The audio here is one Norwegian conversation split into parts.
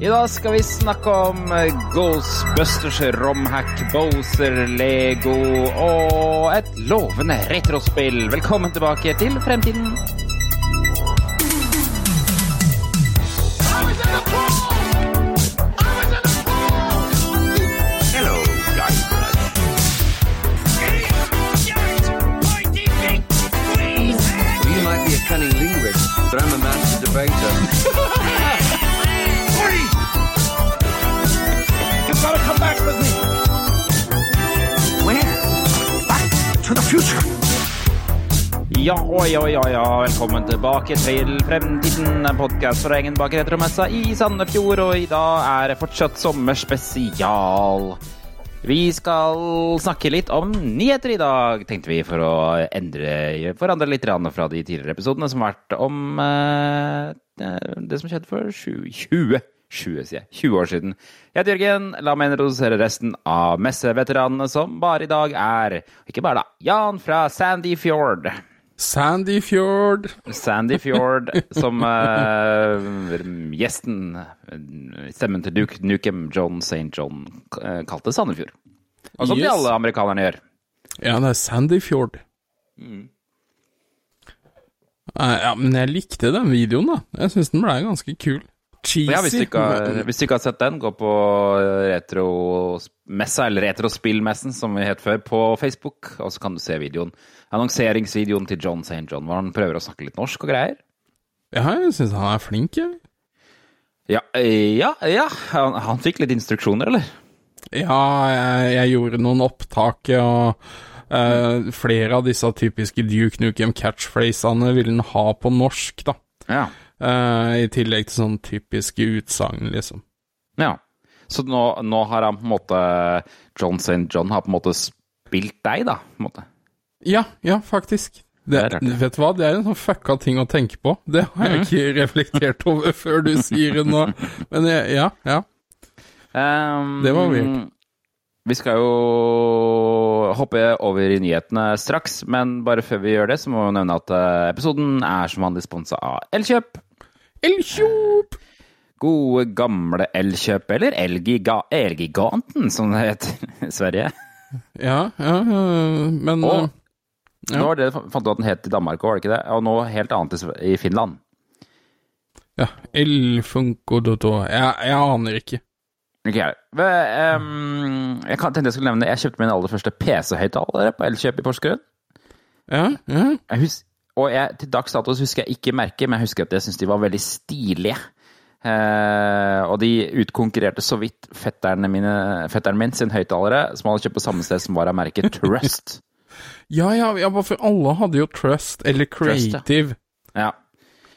I dag skal vi snakke om eh, Ghostbusters, romhack, Bowser, Lego og et lovende retrospill. Velkommen tilbake til fremtiden. Ja, oi, oi, oi. Velkommen tilbake til Fremtiden, en podkast fra gjengen bak Retromessa i Sandefjord. Og i dag er det fortsatt sommerspesial. Vi skal snakke litt om nyheter i dag, tenkte vi, for å endre, forandre litt fra de tidligere episodene som har vært om eh, det som skjedde for 20, 20 20, 20 år siden. Jeg heter Jørgen. La meg introdusere resten av messeveteranene som bare i dag er Ikke bare, da. Jan fra Sandy Fjord. Sandy Fjord. Sandy Fjord som uh, gjesten, stemmen til Duke Nukem, John St. John, eh, kalte Sandefjord. Og som de alle amerikanerne gjør. Ja, det er Sandy Fjord. Uh, Ja, men jeg likte den videoen, da. Jeg syns den ble ganske kul. Cheesy. Ja, hvis, du ikke har, hvis du ikke har sett den, gå på retromessa, eller retrospillmessen som vi het før, på Facebook, og så kan du se videoen. Annonseringsvideoen til John St. John, hvor han prøver å snakke litt norsk og greier. Ja, jeg syns han er flink, jeg. Ja, eh, ja, ja. Han, han fikk litt instruksjoner, eller? Ja, jeg, jeg gjorde noen opptak, og uh, flere av disse typiske Duke Nukem catchphrasene ville han ha på norsk, da. Ja. Eh, I tillegg til sånn typiske utsagn, liksom. Ja. Så nå, nå har han på en måte John St. John har på en måte spilt deg, da? på en måte. Ja, ja, faktisk. Det, Det rart, ja. vet du hva, det er en sånn fucka ting å tenke på. Det har jeg ikke reflektert over før du sier det nå. Men jeg, ja, ja. Um, Det var weird. Vi skal jo hoppe over i nyhetene straks, men bare før vi gjør det, så må vi nevne at eh, episoden er som vanlig sponsa av Elkjøp. Elkjop! Gode, gamle Elkjøp, eller Elgiga Elgiganten, som det heter i Sverige. Ja, ja, men Og eh, Ja. nå var det fant du at den het i Danmark òg, var det ikke det? Og nå helt annet i Finland. Ja, Elfunkodoto jeg, jeg aner ikke. Ikke jeg. heller. jeg tenkte jeg skulle nevne Jeg kjøpte min aller første PC-høyttaler på Elkjøp i Porsgrunn. Ja, ja. Jeg hus og jeg, til dags dato husker jeg ikke merket, men jeg husker at jeg syntes de var veldig stilige. Eh, og de utkonkurrerte så vidt fetterne mine, fetteren min sin høyttalere, som hadde kjøpt på samme sted som var av merket Trust. Ja, ja, ja, for alle hadde jo Trust, eller Trust, ja. Creative. ja.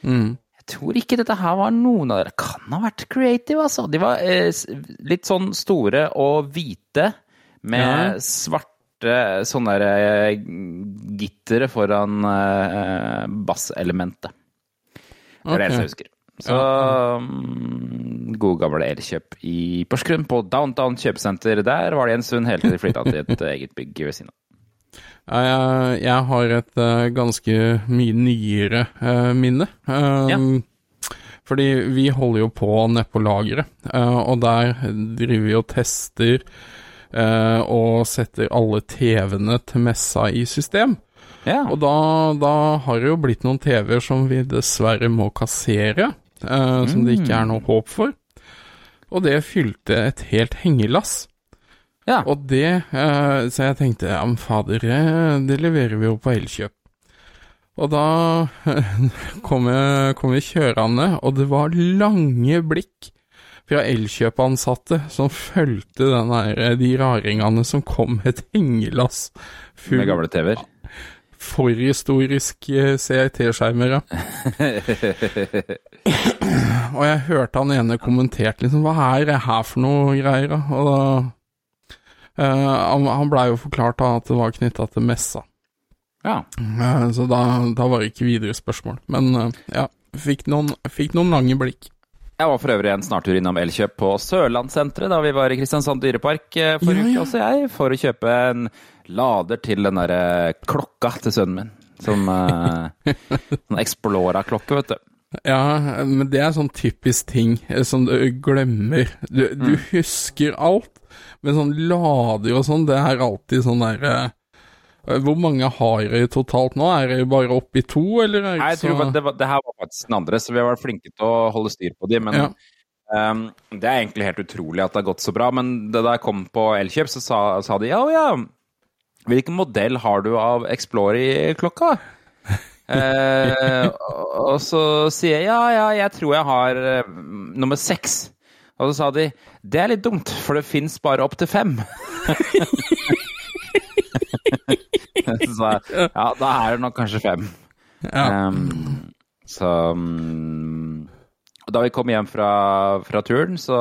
Mm. Jeg tror ikke dette her var noen av dere. Kan ha vært creative, altså. De var eh, litt sånn store og hvite, med Ja. Svarte sånne eh, gittere foran eh, basselementet. Det er det eneste jeg husker. Så mm, gode gamle Elkjøp i Porsgrunn, på Downtown kjøpesenter. Der var det en stund helt til de flytta til et eget bygg ved siden av. Jeg, jeg har et eh, ganske mye nyere eh, minne. Um, Fordi vi holder jo på nede på lageret, eh, og der driver vi og tester eh, og setter alle TV-ene til messa i system. Ja. Og da, da har det jo blitt noen TV-er som vi dessverre må kassere, eh, som det ikke er noe håp for. Og det fylte et helt hengelass. ja. Og det, eh, så jeg tenkte, ja men fader, eh, det leverer vi jo på Elkjøp. Og da kom jeg, kom jeg kjørende, og det var lange blikk fra Elkjøp-ansatte som fulgte den de raringene som kom med et hengelass full Med gamle TV-er. Forhistoriske eh, CRT-skjermer, ja. og jeg hørte han ene kommenterte liksom, hva er det her for noe greier, da? Og da uh, Han, han blei jo forklart da at det var knytta til messa, Ja. Uh, så da, da var det ikke videre spørsmål. Men uh, ja, fikk noen, fikk noen lange blikk. Jeg var for øvrig en snartur innom Elkjøp på Sørlandssenteret da vi var i Kristiansand dyrepark eh, forrige Ja, ja. uke, også jeg, for å kjøpe en lader til den derre klokka til sønnen min. Som uh, Sånn Explora-klokke, vet du. Ja, men det er sånn typisk ting eh, som du glemmer. Du, du husker alt, men sånn lader og sånn, det er alltid sånn derre Hvor mange har dere totalt nå? Er dere bare oppe i to, eller er det Nei, jeg tror så det, var, det her var faktisk den andre, så vi har vært flinke til å holde styr på de, men Ja. um, det er egentlig helt utrolig at det har gått så bra. Men da jeg kom på Elkjøp, så sa, sa de ja, ja, hvilken modell har du av Explorer-klokka? Eh, og så sier jeg ja, ja, jeg tror jeg har uh, nummer seks. Og så sa de det er litt dumt, for det fins bare opp til fem. så ja, da er det nok kanskje fem. Ja. Um, så um, Da vi kom hjem fra, fra turen, så,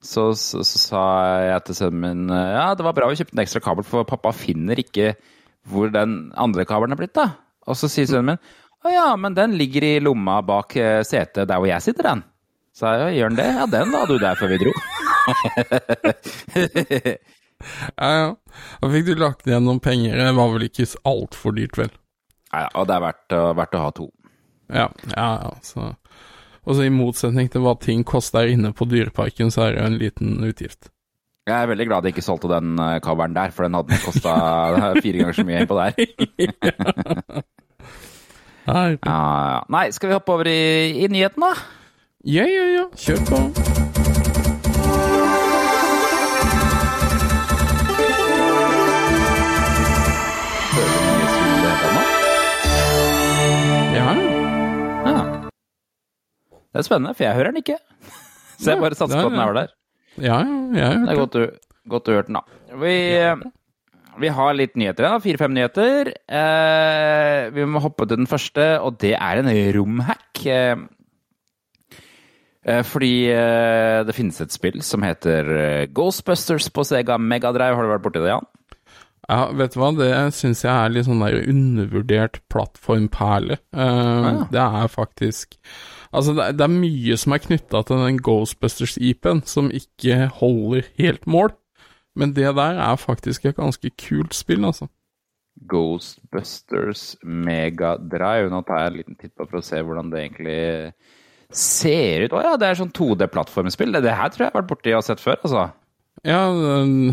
så, så, så sa jeg til sønnen min ja, det var bra vi kjøpte en ekstra kabel, for pappa finner ikke hvor den andre kabelen er blitt. da. Og så sier sønnen min å ja, men den ligger i lomma bak eh, setet der hvor jeg sitter, den. Så jeg, gjør den det? Ja, den la du der før vi dro. ja, ja. Da fikk du lagt igjen noen penger. Det var vel ikke altfor dyrt, vel? Ja, og det er verdt, å- verdt å ha to. Ja, ja, ja. Så. Og så i motsetning til hva ting koster inne på Dyreparken, så er det en liten utgift. Jeg er veldig glad jeg ikke solgte den coveren der, for den hadde kosta fire ganger så mye på der. Ja, ja. Nei, skal vi hoppe over i, i nyheten, da? Ja, ja, ja. Kjør på. Det er spennende, for jeg hører den ikke. Så jeg bare satser på at den ja. er der. ja, ja. Jeg Det er godt du, godt du hørte den, da. Vi, vi har litt nyheter, igjen. Fire-fem nyheter. Eh, vi må hoppe til den første, og det er en romhack. Eh, eh, fordi eh, det finnes et spill som heter eh, Ghostbusters på Sega Megadrive. Har du vært borti det, Jan? Ja, vet du hva, det syns jeg er litt sånn der undervurdert plattformperle. Eh, ja. Det er faktisk Altså, det er, det er mye som er knytta til den Ghostbusters-IP-en, som ikke holder helt mål. Men det der er faktisk et ganske kult spill, altså. Ghostbusters Megadrive. Nå tar jeg en liten titt på for å se hvordan det egentlig ser ut. Å ja, det er sånn 2D-plattformspill. Det, det her tror jeg jeg har vært borti og sett før, altså. Ja,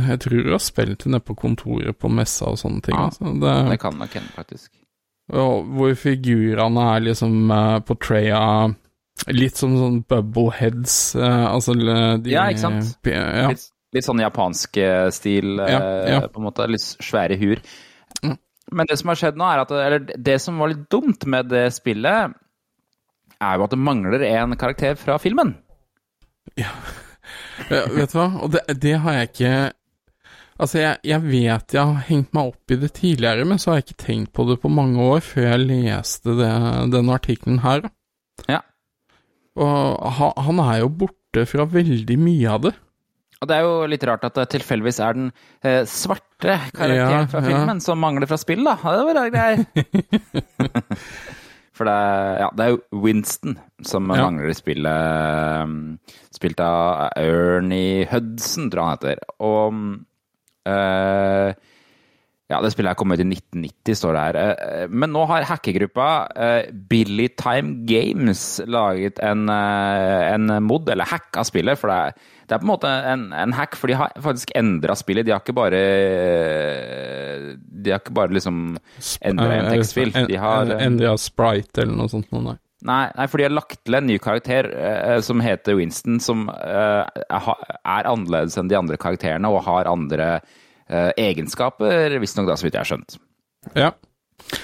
jeg tror du har spilt det nede på kontoret på messa og sånne ting. Ja, altså. det, Det kan nok hende, faktisk. og hvor figurene er liksom uh, portraya litt som sånn bubbleheads, uh, altså de, Ja, ikke sant? Ja. Litt, litt sånn japansk eh, stil, eh, Ja, ja. på en måte. Litt svære hur. Mm. Men det som har skjedd nå, er at Eller det som var litt dumt med det spillet, er jo at det mangler en karakter fra filmen. Ja, vet du hva, og det, det har jeg ikke Altså, jeg, jeg vet jeg har hengt meg opp i det tidligere, men så har jeg ikke tenkt på det på mange år før jeg leste det, denne artikkelen her. Ja. Og han er jo borte fra veldig mye av det. Og det er jo litt rart at det tilfeldigvis er den eh, svarte karakteren Ja, fra ja. filmen som mangler fra spill, da. Det var rare greier. For det er, ja, det er jo Winston som Ja. mangler i spillet. um, Spilt av Ernie Hudson, tror jeg han heter. Og eh, ja, det spillet her kom ut i 1990, står det her. Eh, Men nå har hackergruppa eh, Billy Time Games laget en, eh, en mod, eller hack, av spillet. For det er, det er på en måte en, en hack, for de har faktisk endra spillet. De har ikke bare De har ikke bare liksom endra en tekstfil. De har Endra sprite eller noe sånt. Nei. Nei, nei, for de har lagt til en ny karakter eh, som heter Winston, som eh, er annerledes enn de andre karakterene og har andre eh, egenskaper, visstnok, da, så vidt jeg har skjønt. Ja,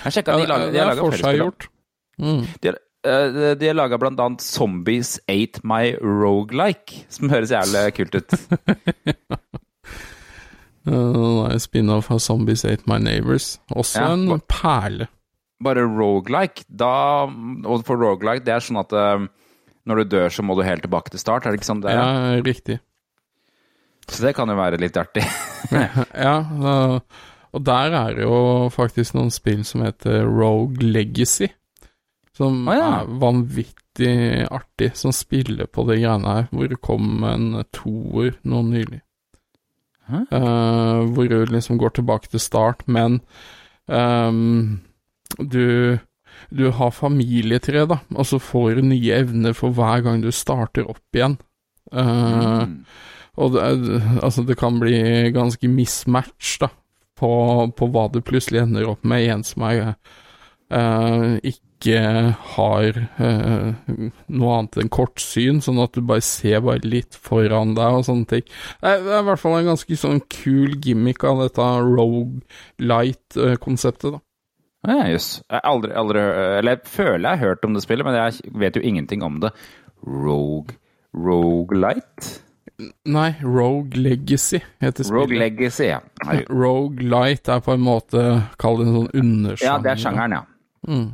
Jeg sjekka, de, lager, de har laga flere spill. Mm. De har, eh, de har laga blant annet Zombies Ate My Rogelike, som høres jævlig kult ut. Uh, Spin-off av Zombies Ate My Neighbors. Også Ja, en perle. Bare rogelike, da Og for rogelike, det er sånn at uh, når du dør, så må du helt tilbake til start, er det ikke sånn det er? Ja, riktig. Så det kan jo være litt artig. Ja, og der er det jo faktisk noen spill som heter Rogue Legacy. Som ah, ja. er vanvittig artig, som spiller på de greiene her. Hvor det kom en toer nå nylig. Eh, hvor du liksom går tilbake til start, men um, du du har familietre, da, og så får du nye evner for hver gang du starter opp igjen. Eh, Og det, altså, det kan bli ganske mismatch, da, på, på hva du plutselig ender opp med. En som er uh, ikke har uh, noe annet enn kortsyn, sånn at du bare ser bare litt foran deg og sånne ting. Det er, i hvert fall en ganske sånn kul gimmick av dette rogue-light-konseptet, da. Ja, Jøss. Jeg aldri, aldri Eller jeg føler jeg har hørt om det spillet, men jeg vet jo ingenting om det. Rogue Rogelight? Nei, Rogue Legacy heter spillet. Rogue Legacy, ja. Rogue Light er på en måte, kall det en sånn undersjanger. Ja, det er sjangeren, ja. Mm.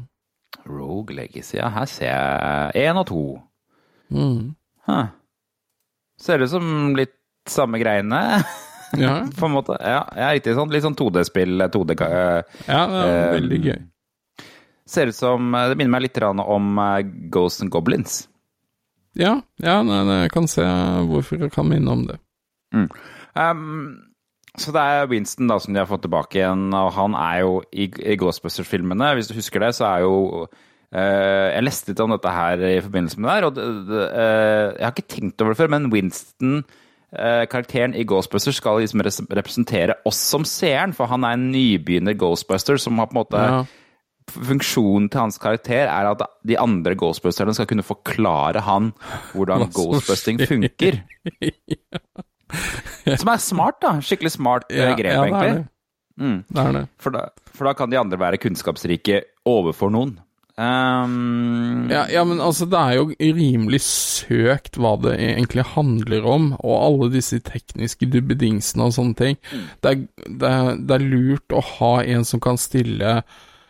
Rogue Legacy, ja. Her ser jeg én og to. Mm. Huh. Ser ut som litt samme greiene, Ja, på en måte. Ja, ja riktig sånn. Litt sånn 2D-spill. 2D, eh, ja, det er Eh, veldig gøy. ser ut som Det minner meg litt om eh, Ghosts and Goblins. Ja, ja nei, nei, jeg kan se hvorfor jeg kan minne om det. Um, så det er Winston da som de har fått tilbake igjen, og han er jo i, i Ghostbusters-filmene, hvis du husker det, så er jo uh, Jeg leste litt om dette her i forbindelse med det her, og det, det, uh, jeg har ikke tenkt over det før, men Winston eh, Karakteren i Ghostbusters skal liksom representere oss som seeren, for han er en nybegynner Ghostbuster som har på en måte Ja. Funksjonen til hans karakter er at de andre Ghostbusterne skal kunne forklare han hvordan ghostbusting funker. Som er smart, da. Skikkelig smart eh, Ja, grep, ja, egentlig. det. Mm. For, da, for da kan de andre være kunnskapsrike overfor noen. Um, Ja, ja, men altså, det er jo rimelig søkt hva det egentlig handler om, og alle disse tekniske dubbedingsene og sånne ting. Det, er, det, er, det er lurt å ha en som kan stille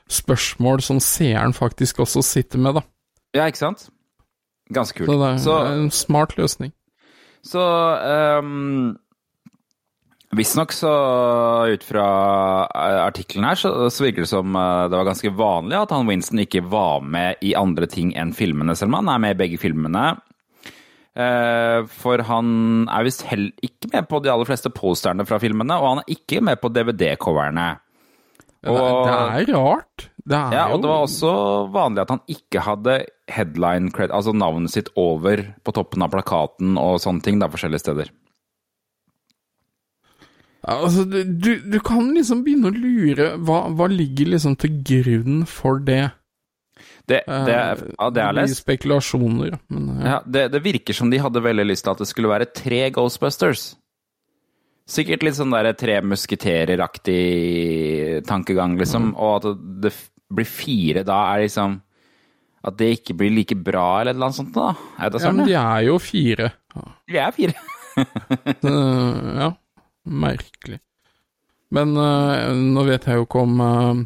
spørsmål som seeren faktisk også sitter med, da. ja, ikke sant? Ganske kult. Så det er, Så, en smart løsning. så um, Visstnok så, ut fra eh, artikkelen her, så, så virker det som eh, det var ganske vanlig at han Winston ikke var med i andre ting enn filmene, selv om han er med i begge filmene. Eh, for han er visst heller ikke med på de aller fleste posterne fra filmene, og han er ikke med på DVD-coverne. Og- det er rart. Det er Ja, og det var også vanlig at han ikke hadde headline cred, altså navnet sitt over på toppen av plakaten og sånne ting, da, forskjellige steder. Ja, Altså, du, du, kan liksom begynne å lure hva, hva ligger liksom til grunn for det? Det, det, Eh, ja, det er lest. spekulasjoner, men ja. Ja, det, det virker som de hadde veldig lyst til at det skulle være tre Ghostbusters. Sikkert litt sånn der tre musketerer-aktig tankegang, liksom. Og at det blir fire da, er liksom At det ikke blir like bra, eller noe sånt, da. Er det ja, sånn? men Ja, de er jo fire. Vi er fire. Ja, merkelig. Men eh, nå vet jeg jo ikke om eh,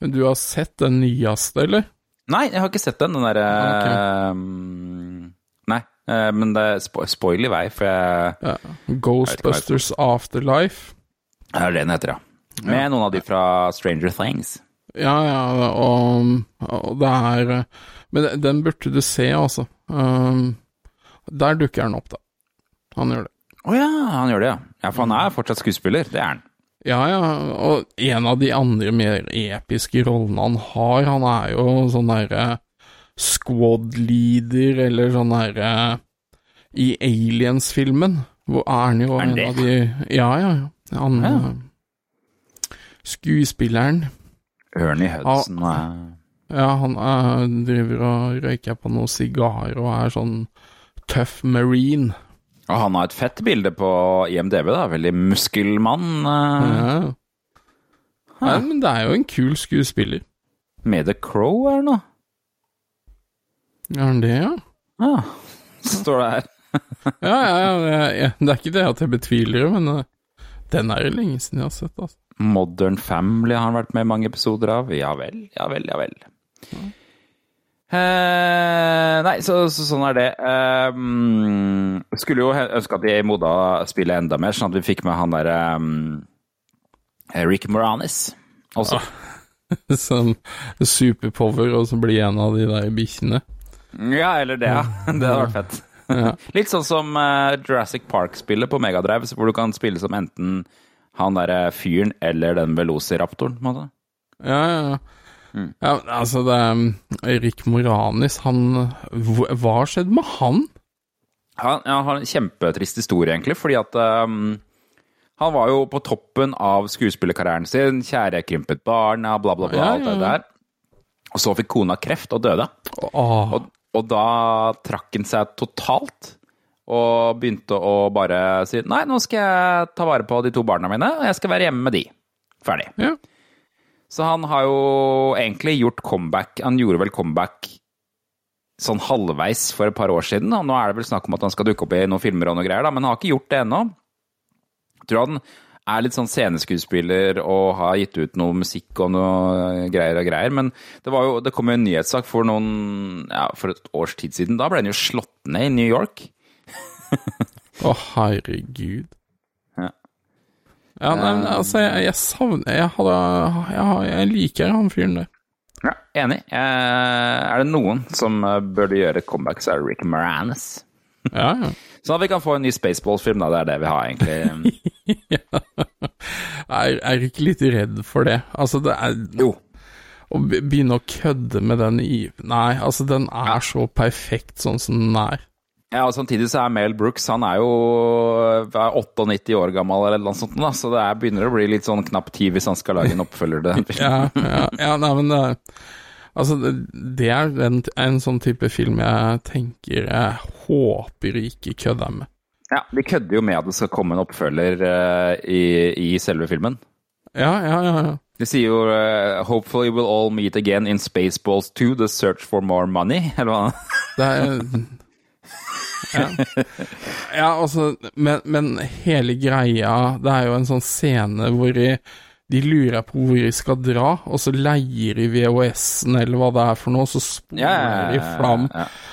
Men du har sett den nyeste, eller? Nei, jeg har ikke sett den, den derre Nei, eh, men det er spo spoil i vei, for jeg Ja. Ghostbusters Afterlife. Det er det den heter, ja. Med noen av de fra Stranger Things. Ja, ja, og, og det er eh, Men den- burde du se, altså. Um, der dukker han opp, da. Han gjør det. Å ja, han gjør det, ja. Ja, For han er fortsatt skuespiller, det er han. Ja, ja, og en av de andre mer episke rollene han har, han er jo sånn derre squad leader, eller sånn derre I Aliens-filmen, hvor er han jo Er en det? av de Ja, ja, ja. Han Ja. eh, Skuespilleren. Ernie Hudson er Ja, han er, driver og røyker på noe sigar og er sånn tøff marine. Og han har et fett bilde på IMDb, da. Veldig muskelmann. eh, Ja. Nei, men det er jo en kul skuespiller. Med The Crow er det nå. Er han det, ja? Ja, står det her. Ja, ja, ja, ja, ja. Det er ikke det at jeg betviler det, men eh, den er det lenge siden jeg har sett, altså. Modern Family har han vært med i mange episoder av. Ja vel, ja vel, ja vel. Eh, nei, så, så sånn er det. Eh, skulle jo ønske at de moda spillet enda mer, sånn at vi fikk med han derre um, Rick Moranis også. Som superpower, og så blir en av de der bikkjene. Ja, eller det, ja. Det hadde vært fett. Ja. Litt sånn som uh, Jurassic Park-spillet på Megadrive, hvor du kan spille som enten han derre fyren eller den velociraptoren. på en måte. Ja, ja, ja. Ja, altså, det er Rick Moranis, han hva- har skjedd med han? Han, ja, han har en kjempetrist historie, egentlig, fordi at um, han var jo på toppen av skuespillerkarrieren sin. Kjære krympet barn, ja, bla, bla, bla. Ja, alt det der. Og så fikk kona kreft og døde. Åh, Og, og da trakk han seg totalt. Og begynte å bare si nei, nå skal jeg ta vare på de to barna mine, og jeg skal være hjemme med de. Ferdig. ja. Så han har jo egentlig gjort comeback. Han gjorde vel comeback sånn halvveis for et par år siden, og nå er det vel snakk om at han skal dukke opp i noen filmer og noe greier, da, men han har ikke gjort det ennå. Jeg tror han er litt sånn sceneskuespiller og har gitt ut noe musikk og noe greier og greier, men det, var jo, det kom jo en nyhetssak for noen, ja, for et års tid siden. Da ble han jo slått ned i New York. Å, herregud. Ja. Ja, nei, men altså, jeg, jeg savner jeg, hadde, jeg, jeg liker han fyren der. Ja, enig. Eh, er det noen som eh, burde gjøre comeback, så er det Rick Moranis. Ja, ja. Sånn at vi kan få en ny Spaceballs-film, da. Det er det vi har, egentlig. ja. Er, er du ikke litt redd for det? Altså, det er Jo. Å begynne å kødde med den i Nei, altså, den er så perfekt sånn som den er. Ja, og Samtidig så er Mel Brooks han er jo er 98 år gammel, eller noe sånt, da, så det er, begynner å bli litt sånn knapp tid hvis han skal lage en oppfølger til den filmen. Ja, ja, ja nei, men det Altså, det, er en, en sånn type film jeg tenker jeg håper ikke kødder med. Ja, De kødder jo med at det skal komme en oppfølger uh, i, i selve filmen. Ja, ja, ja. ja. De sier jo uh, 'Hopefully we'll all meet again in Spaceballs 2, The Search for More Money'. Eller hva? Det er ja. ja, altså men, men hele greia Det er jo en sånn scene hvor de, de lurer på hvor de skal dra, og så leier de VHS-en eller hva det er for noe, og så spoler Ja, ja, ja, de fram.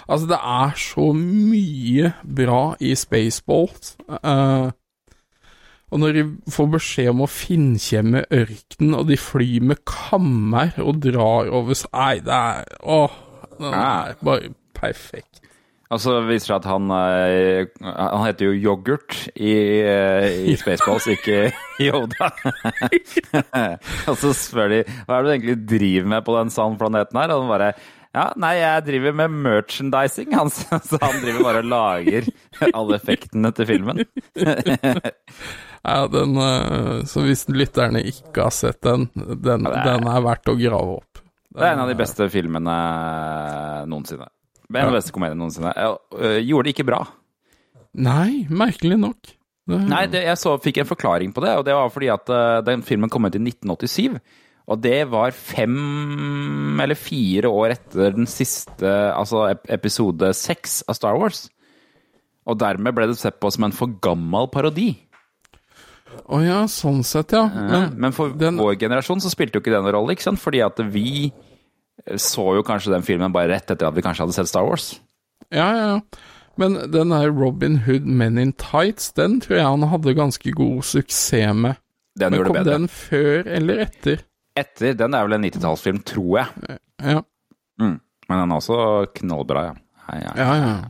Altså, det er så mye bra i Spaceballs. Eh, og når de får beskjed om å finkjemme ørkenen, og de flyr med kammer og drar over Nei, det er Åh, det er bare perfekt. Og så viser det at han eh, Han heter jo Yoghurt i, eh, i Spaceballs, ikke Yoda. og så spør de hva er det du egentlig driver med på den sandplaneten her, og han bare ja, nei, jeg driver med merchandising, han, så han driver bare og lager alle effektene til filmen. Ja, den eh, Så hvis lytterne ikke har sett den, den, Ja, er- den er verdt å grave opp. Det er en av de beste filmene noensinne. En er den beste komedien noensinne. Jeg øh, Gjorde det ikke bra. Nei, merkelig nok. Det, Nei, det, jeg så, fikk en forklaring på det, og det var fordi at øh, den filmen kom ut i 1987. Og det var fem eller fire år etter den siste, altså episode seks av Star Wars. Og dermed ble det sett på som en for gammel parodi. Å ja, sånn sett, ja. Men, Men for den- vår generasjon så spilte jo ikke det noen rolle, ikke sant? Fordi at vi så jo kanskje den filmen bare rett etter at vi kanskje hadde sett Star Wars. Ja, ja, ja. Men den der Robin Hood Men in Tights, den tror jeg han hadde ganske god suksess med. Den Men kom bedre. den før eller etter? Etter, den er vel en 90-tallsfilm, tror jeg. Ja, Mm. Men den er også knallbra, ja. ja, ja. ja. ja.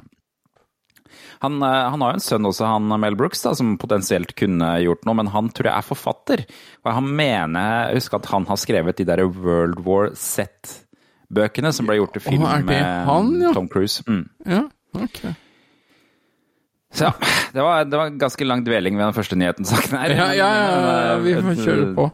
Han, eh, han har jo en sønn også, han Mel Brooks, da, som potensielt kunne gjort noe, men han tror jeg er forfatter. Og han mener, jeg husker at han har skrevet de der World War Z-bøkene som ble gjort til film med han, ja? Tom Cruise. Mm. ja ok. Så ja, det var, det var ganske lang dveling ved den første nyheten saken her. Ja, ja, ja, ja, vi får kjøre på.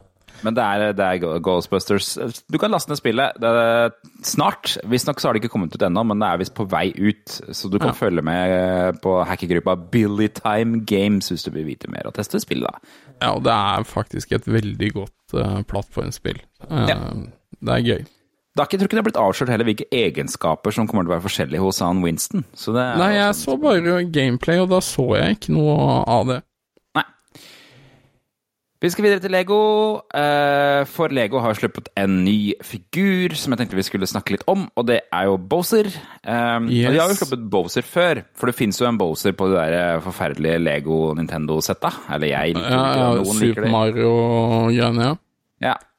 Men det er, det er Ghostbusters. Du kan laste ned spillet det er snart. Visstnok så har det ikke kommet ut ennå, men det er visst på vei ut. Så du kan Ja. følge med på hackergruppa Billy Time Games hvis du vil vite mer og teste spillet. da. Ja, og det er faktisk et veldig godt uh, plattformspill. Uh, Ja. Det er gøy. Det har ikke, jeg tror ikke det har blitt avslørt heller hvilke egenskaper som kommer til å være forskjellige hos han Winston. Så det er Nei, jeg sånn. så bare gameplay, og da så jeg ikke noe av det. Nei. Vi skal videre til Lego, eh, for Lego har sluppet en ny figur som jeg tenkte vi skulle snakke litt om, og det er jo Bowser. Yes. og De har jo sluppet Bowser før, for det fins jo en Bowser på det der eh, forferdelige Lego Nintendo-setta. Eller jeg liker Ja, ja, noen Super liker Super det. Mario-greiene, ja. Ja, eh,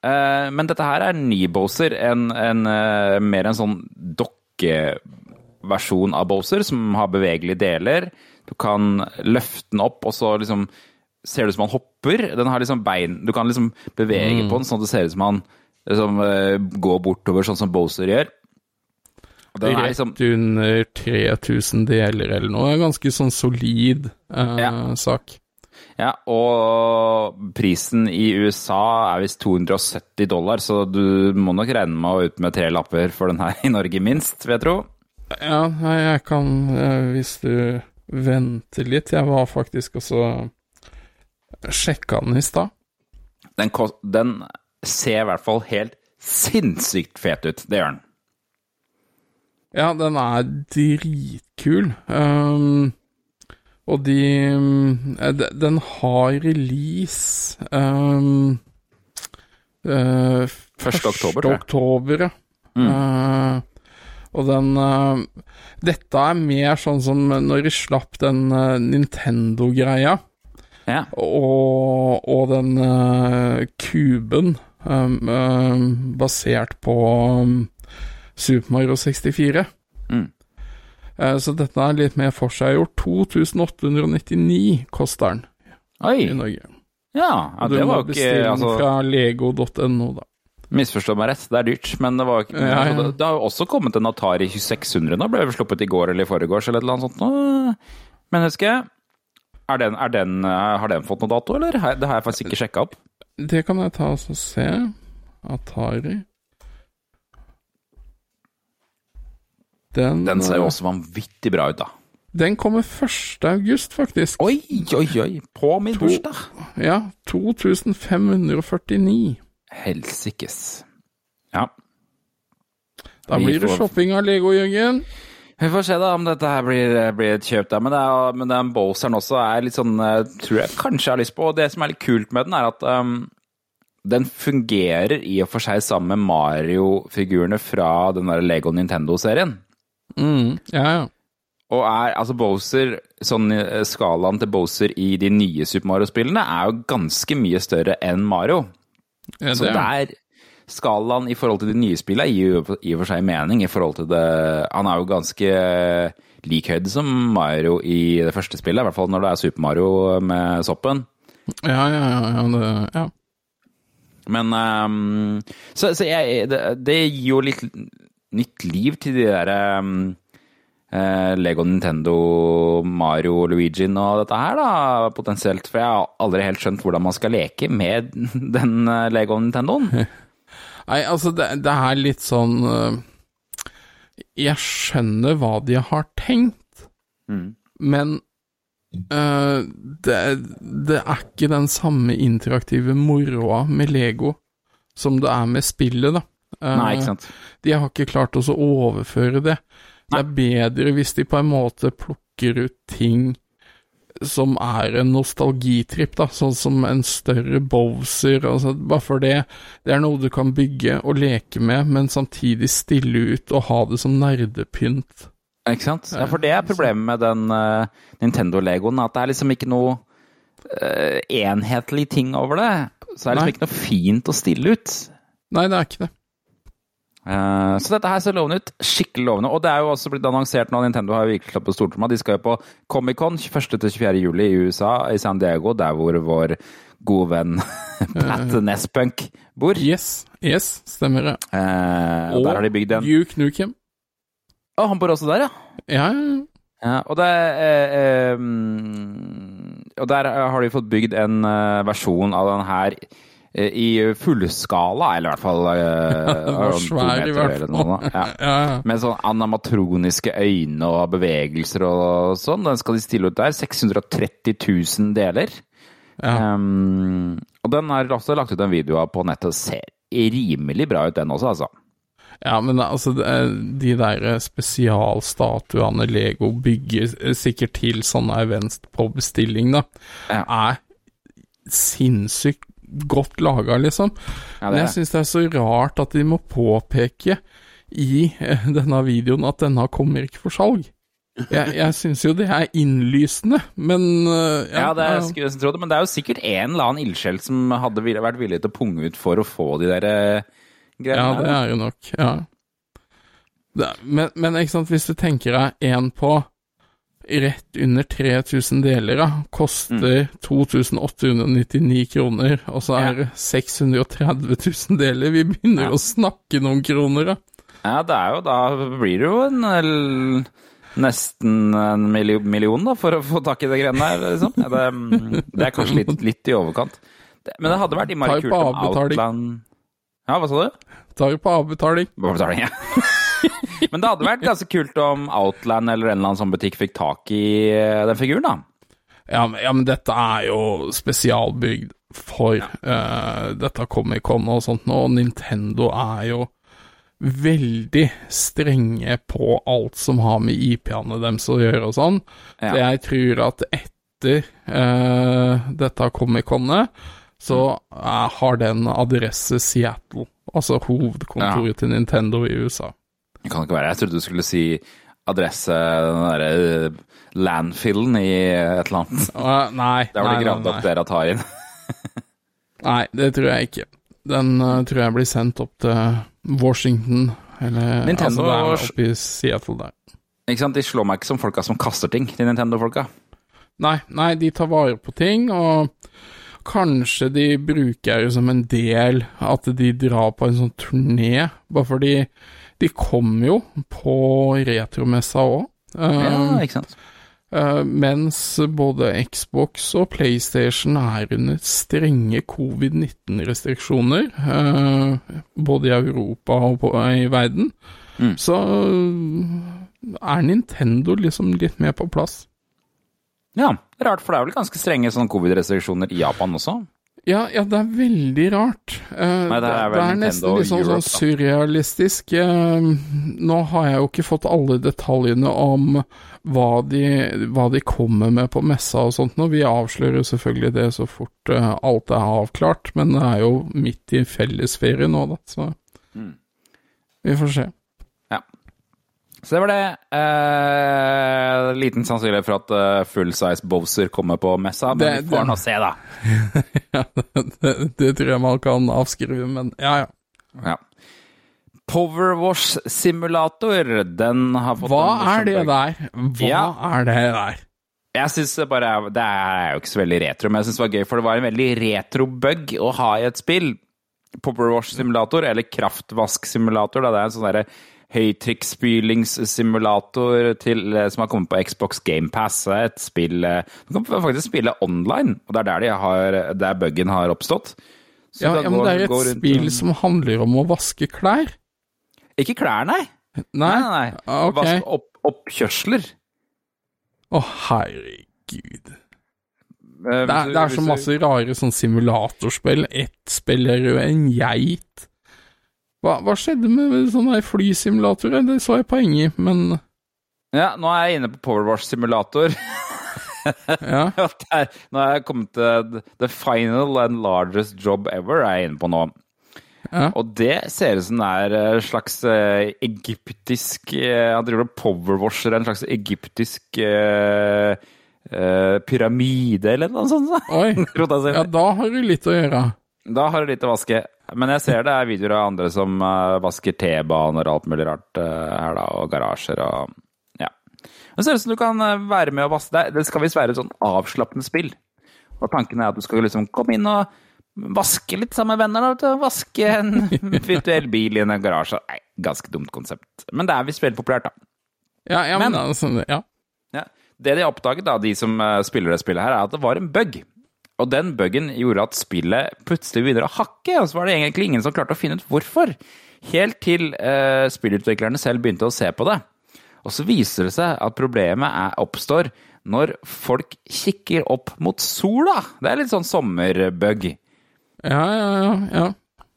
men dette her er ny Bowser, en, en, eh, mer en sånn dokkeversjon av Bowser, som har bevegelige deler. Du kan løfte den opp, og så liksom ser det ut som han hopper. Den har liksom bein Du kan liksom bevege på den sånn at det ser ut som han som eh, går bortover sånn som Bowser gjør. Den er liksom Rett under 3000 deler eller noe. Ganske sånn solid uh, Ja. sak. Ja, og prisen i USA er visst 270 dollar, så du må nok regne med å ut med tre lapper for den her i Norge, minst, vil jeg tro. Ja, jeg kan eh, Hvis du venter litt Jeg var faktisk også Sjekka den i stad. Den, den ser i hvert fall helt sinnssykt fet ut, det gjør den. Ja, den er dritkul. Um, og de eh, Den har release um, uh, 1. oktober, tror jeg. oktober, ja. Mm. Uh, og den uh, Dette er mer sånn som når de slapp den Nintendo-greia, Ja. og, og den kuben um, basert på um, Super Mario 64. Eh, så dette er litt mer forseggjort. 2899 koster den Oi! i Norge. Ja, ja det må var Du ikke bestille altså, fra lego.no, da. Misforstå meg rett, det er dyrt, men det var ikke Ja, ja. Det, det har jo også kommet en Atari 2600 nå, ble vel sluppet i går eller i forgårs eller et eller annet sånt nå. Menneske. Er den, er den, eh, har den fått noe dato, eller? Det har jeg faktisk ikke sjekka opp. Det kan jeg ta og se. Atari Den, Den ser jo eh, også vanvittig bra ut, da. Den kommer 1. august, faktisk. Oi, oi, oi! På min To- bursdag! Ja, 2549. Helsikes. Ja. Da blir det shopping av Lego, Jørgen. Vi får se da om dette her blir, blir et kjøp, da. Men, det er, men den Bowseren også er litt sånn eh, Tror jeg kanskje jeg har lyst på. Og det som er litt kult med den, er at um, den fungerer i og for seg sammen med Mario-figurene fra den der Lego Nintendo-serien. Mm, ja, ja. Og er altså Bowser Sånn eh, skalaen til Bowser i de nye Super Mario-spillene er jo ganske mye større enn Mario. ja Så det, der skalaen i forhold til de nye spillene gir jo i og for seg mening i forhold til det Han er jo ganske lik høyde som Mario i det første spillet, i hvert fall når det er Super Mario med soppen. ja, ja, ja, ja, det, ja. Men um, Så, så jeg, det, det gir jo litt nytt liv til de der ehm, eh, Lego Nintendo, Mario, Luigi og dette her, da, potensielt. For jeg har aldri helt skjønt hvordan man skal leke med den eh, Lego Nintendoen. Nei, altså, det, det er litt sånn øh, Jeg skjønner hva de har tenkt, Mm. men uh, det, det er ikke den samme interaktive moroa med Lego som det er med spillet, da. Eh, Nei, ikke sant. De har ikke klart å overføre det. Det er bedre hvis de på en måte plukker ut ting som er en nostalgitripp, da, sånn som en større Bowser, altså bare for det. Det er noe du kan bygge og leke med, men samtidig stille ut og ha det som nerdepynt. Ikke sant? Ja, for det er problemet med den uh, Nintendo-legoen, at det er liksom ikke noe uh, enhetlig ting over det. Så det er liksom Nei. ikke noe fint å stille ut. Nei, det er ikke det. Eh, så dette her ser lovende ut. Skikkelig lovende. Og det er jo også blitt annonsert nå, Nintendo har virkelig slått på stortromma. De skal jo på Comic-Con 21.-24. juli i USA, i San Diego, der hvor vår gode venn Pat Nespunk bor. Yes, yes, stemmer det. Eh, og der har de bygd en Duke Nukem. Å, han bor også der, ja. Ja, ja, ja. Og, det, eh, eh, mm, og der har de fått bygd en eh, versjon av den her eh, i fullskala, eller i hvert fall uh, svær, i hvert fall. noe, Ja. Ja, ja. Med sånn anamatroniske øyne og bevegelser og sånn. Den skal de stille ut der. 630 000 deler. Um, og den har også lagt ut en video av på nettet ser rimelig bra ut, den også, altså. Ja, men altså, er- de der spesialstatuene Lego bygger eh, sikkert til sånne events på bestilling, da, er sinnssykt godt laga, liksom. Ja, Men jeg syns det er så rart at de må påpeke i eh, denne videoen at denne kommer ikke for salg. Jeg, jeg syns jo det er innlysende, men Ja, ja, det er, skulle jeg tro det, men det er jo sikkert en eller annen ildsjel som hadde vært villig til å punge ut for å få de der eh, greiene Ja, det er jo nok, ja. Det, men, men ikke sant, hvis du tenker deg en på rett under 3000 deler, da. Koster 2899 kroner, og så er det 630 000 deler. Vi begynner å snakke noen kroner, da. Ja, det er jo da blir det jo en nesten en million da, for å få tak i det greiene der. Liksom. Ja, det, det er kanskje litt, litt i overkant. Det, men det hadde vært innmari kult om avbetaling. Outland Ja, hva sa du? Tar jo på avbetaling. Betaling, ja. men det hadde vært ganske kult om Outland eller en eller annen sånn butikk fikk tak i eh, den figuren, da. Ja, men, ja, men dette er jo spesialbygd for uh, dette Comic-Con og sånt nå, og Nintendo er jo veldig strenge på alt som har med IP-ene deres å gjøre og sånn. Ja. Så jeg tror at etter uh, dette Comic-Conet, så uh, har den adresse Seattle, altså hovedkontoret til Nintendo i USA. Det kan ikke være. Jeg trodde du skulle si adresse, den derre eh, landfillen i et eller annet. Uh, nei, Der var det gravd opp dere av Taien. Nei, det tror jeg ikke. Den uh, tror jeg blir sendt opp til Washington, eller Nintendo altså oppe i Seattle der. Ikke sant? De slår meg ikke som folka som kaster ting, de Nintendo-folka. Nei, nei, de tar vare på ting, og kanskje de bruker det som en del at de drar på en sånn turné, bare fordi de kom jo på retromessa òg. Ja, ikke sant? Eh, mens både Xbox og PlayStation er under strenge covid-19-restriksjoner, eh, både i Europa og i verden, Mm. så er Nintendo liksom litt mer på plass. Ja, rart, for det er vel ganske strenge sånn covid-restriksjoner i Japan også? Ja, ja, det er veldig rart. Uh, Nei, det er det er nesten litt liksom, sånn surrealistisk. Uh, nå har jeg jo ikke fått alle detaljene om hva de, hva de kommer med på messa og sånt nå. Vi avslører selvfølgelig det så fort uh, alt er avklart, men det er jo midt i fellesferie nå, da, så Mm. vi får se. Så det var det. Eh, liten sannsynlighet for at eh, full size Bowser kommer på messa, men Det- vi får nå se, da. ja, det, det tror jeg man kan avskrive, men ja, ja. Ja. Powerwash Simulator, den har fått Hva er det der? Hva Ja. er det der? Jeg synes det bare Det er jo ikke så veldig retro, men jeg syns det var gøy, for det var en veldig retro-bug å ha i et spill. Powerwash Simulator, eller Kraftvask-simulator, da det er en sånn derre høytrykksspylingssimulator eh, som har kommet på Xbox GamePass. Et spill eh, Du kan faktisk spille online, og det er der, de har, der buggen har oppstått. Så Ja, ja, men det er et spill som handler om å vaske klær. Ikke klær, nei. Nei? Nei, nei, Okay. Ah. Vask opp, oppkjørsler. Å, herregud. Eh, Det er, det er så masse rare sånn simulatorspill. Ett spill er jo en geit. Hva, hva skjedde med sånne flysimulatorer? Det så jeg poeng i, men Ja, nå er jeg inne på Powerwash Simulator. ja. Nå er jeg kommet til The Final and Largest Job Ever er jeg inne på nå. Ja. Og det ser ut som det er en slags eh, egyptisk eh, Han driver og powerwasher en slags egyptisk eh, eh, pyramide eller noe sånt. Oi. Ja, da har du litt å gjøre. Da har du litt å vaske. Men jeg ser det er videoer av andre som eh, vasker T-baner og alt mulig rart eh, her, da, og garasjer og ja. Det ser ut som du kan eh, være med og vaske deg. Det skal visst være et sånn avslappende spill. Og tanken er at du skal liksom komme inn og vaske litt sammen med venner. da, Vaske en virtuell bil i en garasje. Nei, ganske dumt konsept. Men det er visst veldig populært, da. Ja, ja men, Men- altså, ja. Ja. Det de har oppdaget, da, de som spiller det spillet her, er at det var en bug. Og den bugen gjorde at spillet plutselig begynner å hakke, og så var det egentlig ingen som klarte å finne ut hvorfor. Helt til eh, spillutviklerne selv begynte å se på det. Og så viser det seg at problemet er, oppstår når folk kikker opp mot sola. Det er litt sånn sommerbug. Ja, ja, ja. ja.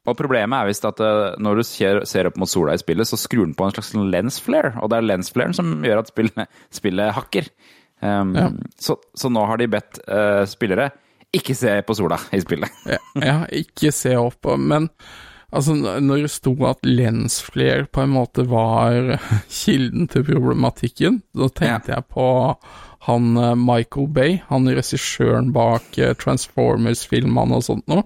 Og problemet er visst at eh, når du ser, ser opp mot sola i spillet, så skrur den på en slags lens flare, og det er lens flaren som gjør at spillet, spillet hakker. Um, Ja. så, så nå har de bedt uh, spillere ikke se på sola i spillet. Ja, ja, ikke se opp, men altså, når det sto at lensflare på en måte var kilden til problematikken, da tenkte jeg på han eh, Michael Bay, han regissøren bak eh, Transformers-filmene og sånt noe.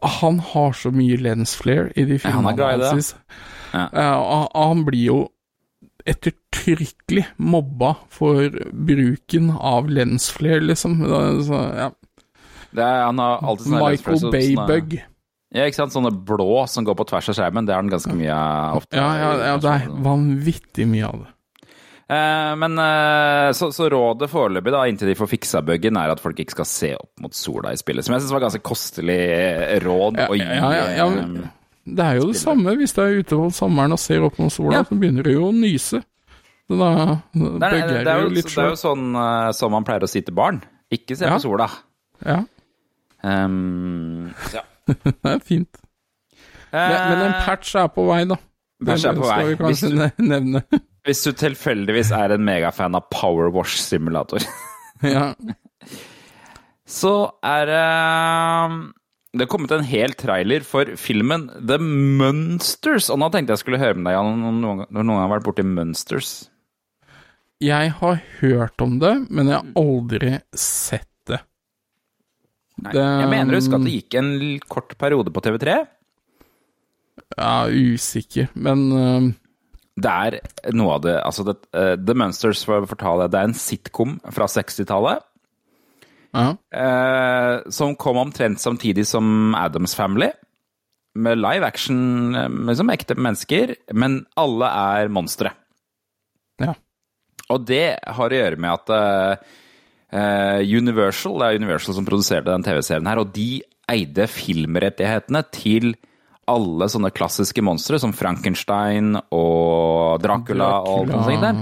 Han har så mye lensflare i de Ja, han er filmene glad i det. Ja. Eh, han blir jo ettertrykkelig mobba for bruken av lensflare, liksom. Så, ja. Det er, han har alltid sånne Michael Baybug. Ja, ikke sant? Sånne blå som går på tvers av skjermen, det har han ganske mye ofte. Ja, ja, ja, det er vanvittig mye av det. Eh, men eh, så, så rådet foreløpig, da, inntil de får fiksa buggen, er at folk ikke skal se opp mot sola i spillet. Som jeg syns var ganske kostelig råd Ja, å gi. ja, ja, ja, Det er jo det samme hvis du er ute på sommeren og ser opp mot sola, Ja. så begynner du jo å nyse. Så da det, er, det, jo, litt det er jo sånn eh, som man pleier å si til barn. Ikke se Ja. på sola. Ja, Um, ja. det er fint. Men, men en patch er på vei, da. Patch er Det på skal vei. vi kanskje Hvis du- nevne. Hvis du tilfeldigvis er en megafan av Power Wash-simulator, ja. så er det Det er kommet en hel trailer for filmen The Munsters. Og nå tenkte jeg skulle høre med deg, Jan, når noen har vært borti Munsters. Jeg har hørt om det, men jeg har aldri sett det. Nei, Det- jeg mener husk at det gikk en kort periode på TV3. Jeg er usikker, men uh, Det er noe av det Altså, det, uh, The Munsters, for å fortelle det, det er en sitcom fra 60-tallet. Ja. eh, som kom omtrent samtidig som Adams Family. Med live action, liksom ekte mennesker, men alle er monstre. ja. Og det har å gjøre med at eh, eh, Universal, det er Universal som produserte den TV-serien her, og de eide filmrettighetene til alle sånne klassiske monstre, som Frankenstein og Dracula, og alt sånt der.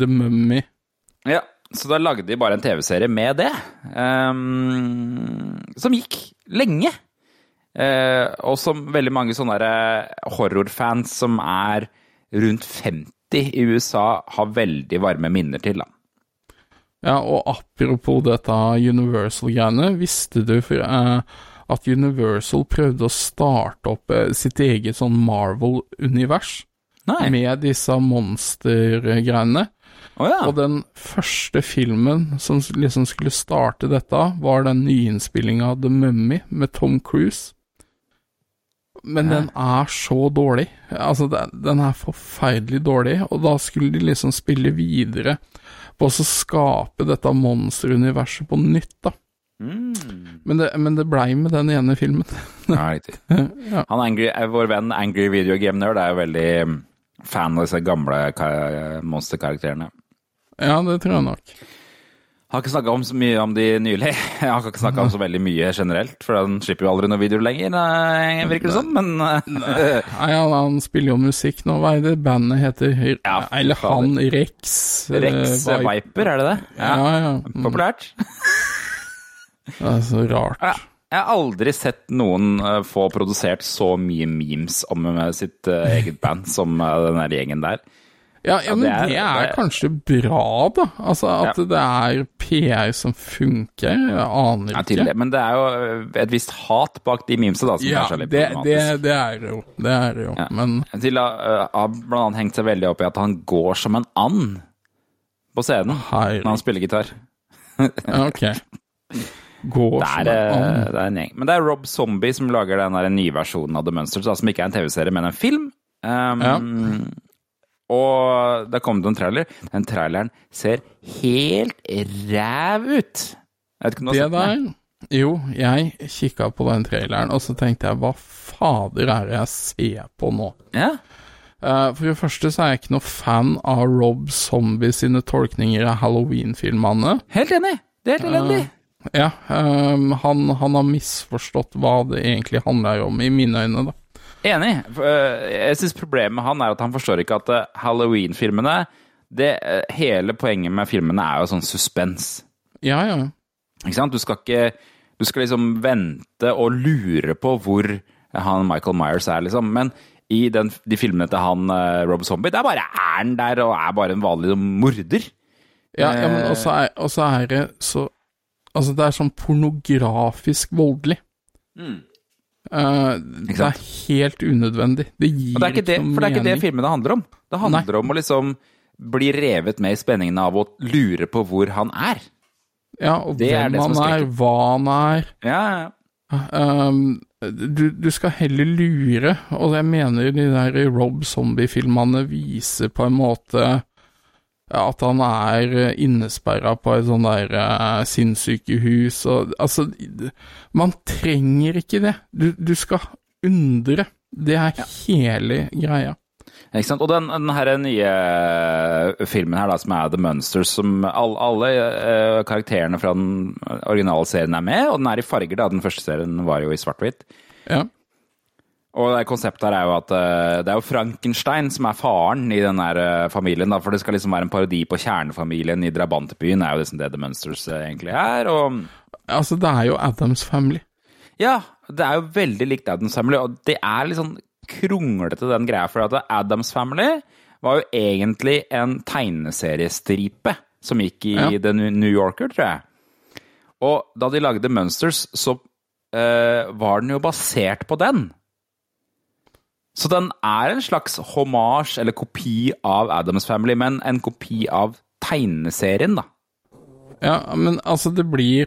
The Mummy. Ja, så da lagde de bare en TV-serie med det, um, som gikk lenge. Uh, og som veldig mange sånne eh, horrorfans som er rundt 50 i USA, har veldig varme minner til. Da. Ja, og apropos dette Universal-greiene, visste du for, uh, at Universal prøvde å starte opp uh, sitt eget sånn Marvel-univers med disse monstergreiene? Å ja. Og den første filmen som liksom skulle starte dette, var den nyinnspillinga av The Mummy med Tom Cruise. Men den er så dårlig. Altså, den, er forferdelig dårlig, og da skulle de liksom spille videre på å skape dette monsteruniverset på nytt, da. Mm. Men det, men det blei med den ene filmen. Ja, riktig. ja. Han Angry, eh, vår venn Angry Video Game Nerd er jo veldig mm, fan av disse gamle ka- monsterkarakterene. Ja, det tror jeg nok. Jeg Har ikke snakka så mye om de nylig. Jeg har ikke snakka om så veldig mye generelt, for han slipper jo aldri noen videoer lenger, virker det som. Men eh, Nei, han, han spiller jo musikk nå. Hva er det bandet heter? Ja, Eller han Rex eh, Rex Viper. Viper, er det det? Ja, ja. Mm, Populært. det er så rart. Ja. Jeg har aldri sett noen eh, få produsert så mye memes om eh, sitt eh, eget band som eh, den der gjengen der. Ja, ja, men det er- det er, kanskje bra, da. Altså at Ja. det er PR som funker. Jeg aner Ja, ikke. det. Men det er jo eh, et visst hat bak de memesa, da, som Ja, er litt det, det, det er det jo. Det er det jo. Ja. Men Til uh, har blant annet hengt seg veldig opp i at han går som en and på scenen når han spiller gitar. Ja, ok. Går Det som en eh, and. det er en gjeng. Men det er Rob Zombie som lager den nye versjonen av The Munsters, som ikke er en TV-serie, men en film. Um, Ja. Og det er kommet en trailer. Den traileren ser helt ræv ut. Jeg vet ikke om du Det har sett den? der Jo, jeg kikka på den traileren, og så tenkte jeg hva fader er det jeg ser på nå? Ja. Eh, for det første så er jeg ikke noe fan av Rob Zombie sine tolkninger av Halloween-filmene. Helt enig. Det er helt elendig. Ja, um, han, han har misforstått hva det egentlig handler om, i mine øyne, da. Enig. Eh, Jeg syns problemet med han er at han forstår ikke at eh, Halloween-filmene eh, Hele poenget med filmene er jo sånn suspens. Ja, ja. Ikke sant? Du skal ikke Du skal liksom vente og lure på hvor han Michael Myers er, liksom. Men i den, de filmene til han Rob Zombie, det er bare er han der og er bare en vanlig morder. Ja, ja men også er, også er det så Altså, det er sånn pornografisk voldelig. Eh, det er helt unødvendig. Det gir Og det er ikke det, noe for det er ikke det mening. filmene handler om. Det handler om å liksom bli revet med i spenningen av å lure på hvor han er. Ja, og Det hvem er han er, hva han er. Ja, ja. Um, du, du skal heller lure, og jeg mener de der Rob Zombie-filmene viser på en måte at han er innesperra på et sånn der uh, sinnssykehus og Altså, man trenger ikke det. Du, du skal undre. Det er hele greia. Ikke sant? Og den, den her nye eh, filmen her, da, som er The Monsters, som all, alle uh, karakterene fra den originale serien er med, og den er i farger, da. Den første serien var jo i svart-hvitt. Ja. Og det konseptet her er jo at eh, det er jo Frankenstein som er faren i den her eh, familien, da, for det skal liksom være en parodi på kjernefamilien i drabantbyen, er jo liksom det The Monsters eh, egentlig er. og... Altså, det er jo Adams Family. Ja, det er jo veldig likt Adams Family, og det er litt sånn kronglete den greia, for at Adams Family var jo egentlig en tegneseriestripe som gikk i Ja. The New Yorker, tror jeg. Og da de lagde Munsters, så eh, var den jo basert på den. Så den er en slags hommage, eller kopi av Adams Family, men en kopi av tegneserien, da. Ja, men altså, det blir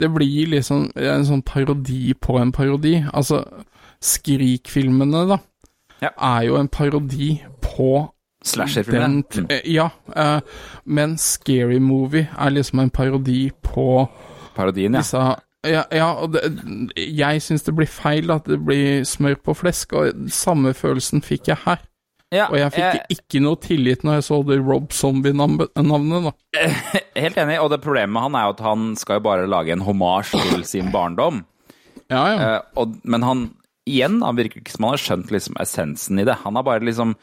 Det blir liksom en sånn parodi på en parodi. Altså, Skrik-filmene, da, Ja. er jo en parodi på Slasher-filmen. eh, Ja, eh, men Scary Movie er liksom en parodi på Parodien, ja. disse ja, ja, og det, jeg syns det blir feil at det blir smør på flesk, og samme følelsen fikk jeg her. ja Og jeg fikk ikke noe tillit når jeg så det Rob Zombie-navnet, da. Helt enig, og det problemet med han er jo at han skal jo bare lage en hommage til sin barndom. Ja, ja. Eh, og, men han igjen, han virker ikke som han har skjønt liksom essensen i det. Han har bare liksom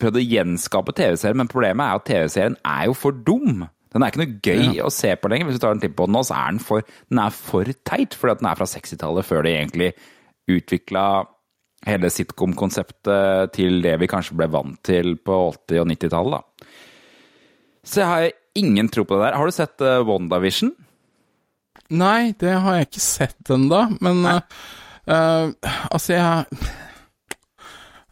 prøvd å gjenskape TV-serien, men problemet er at TV-serien er jo for dum. Den er ikke noe gøy å se på lenger. Hvis du tar en titt på den nå, så er den for, den er for teit, fordi at den er fra 60-tallet, før de egentlig utvikla hele sitcom-konseptet til det vi kanskje ble vant til på 80- og 90-tallet. Så jeg har ingen tro på det der. Har du sett uh, WandaVision? Nei, det har jeg ikke sett ennå, men uh, uh, Altså, jeg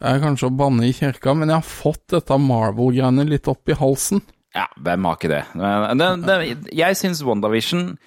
Det er kanskje å banne i kirka, men jeg har fått dette Marvel-greiene litt opp i halsen. Ja, hvem har ikke det? Men det, det, jeg syns WandaVision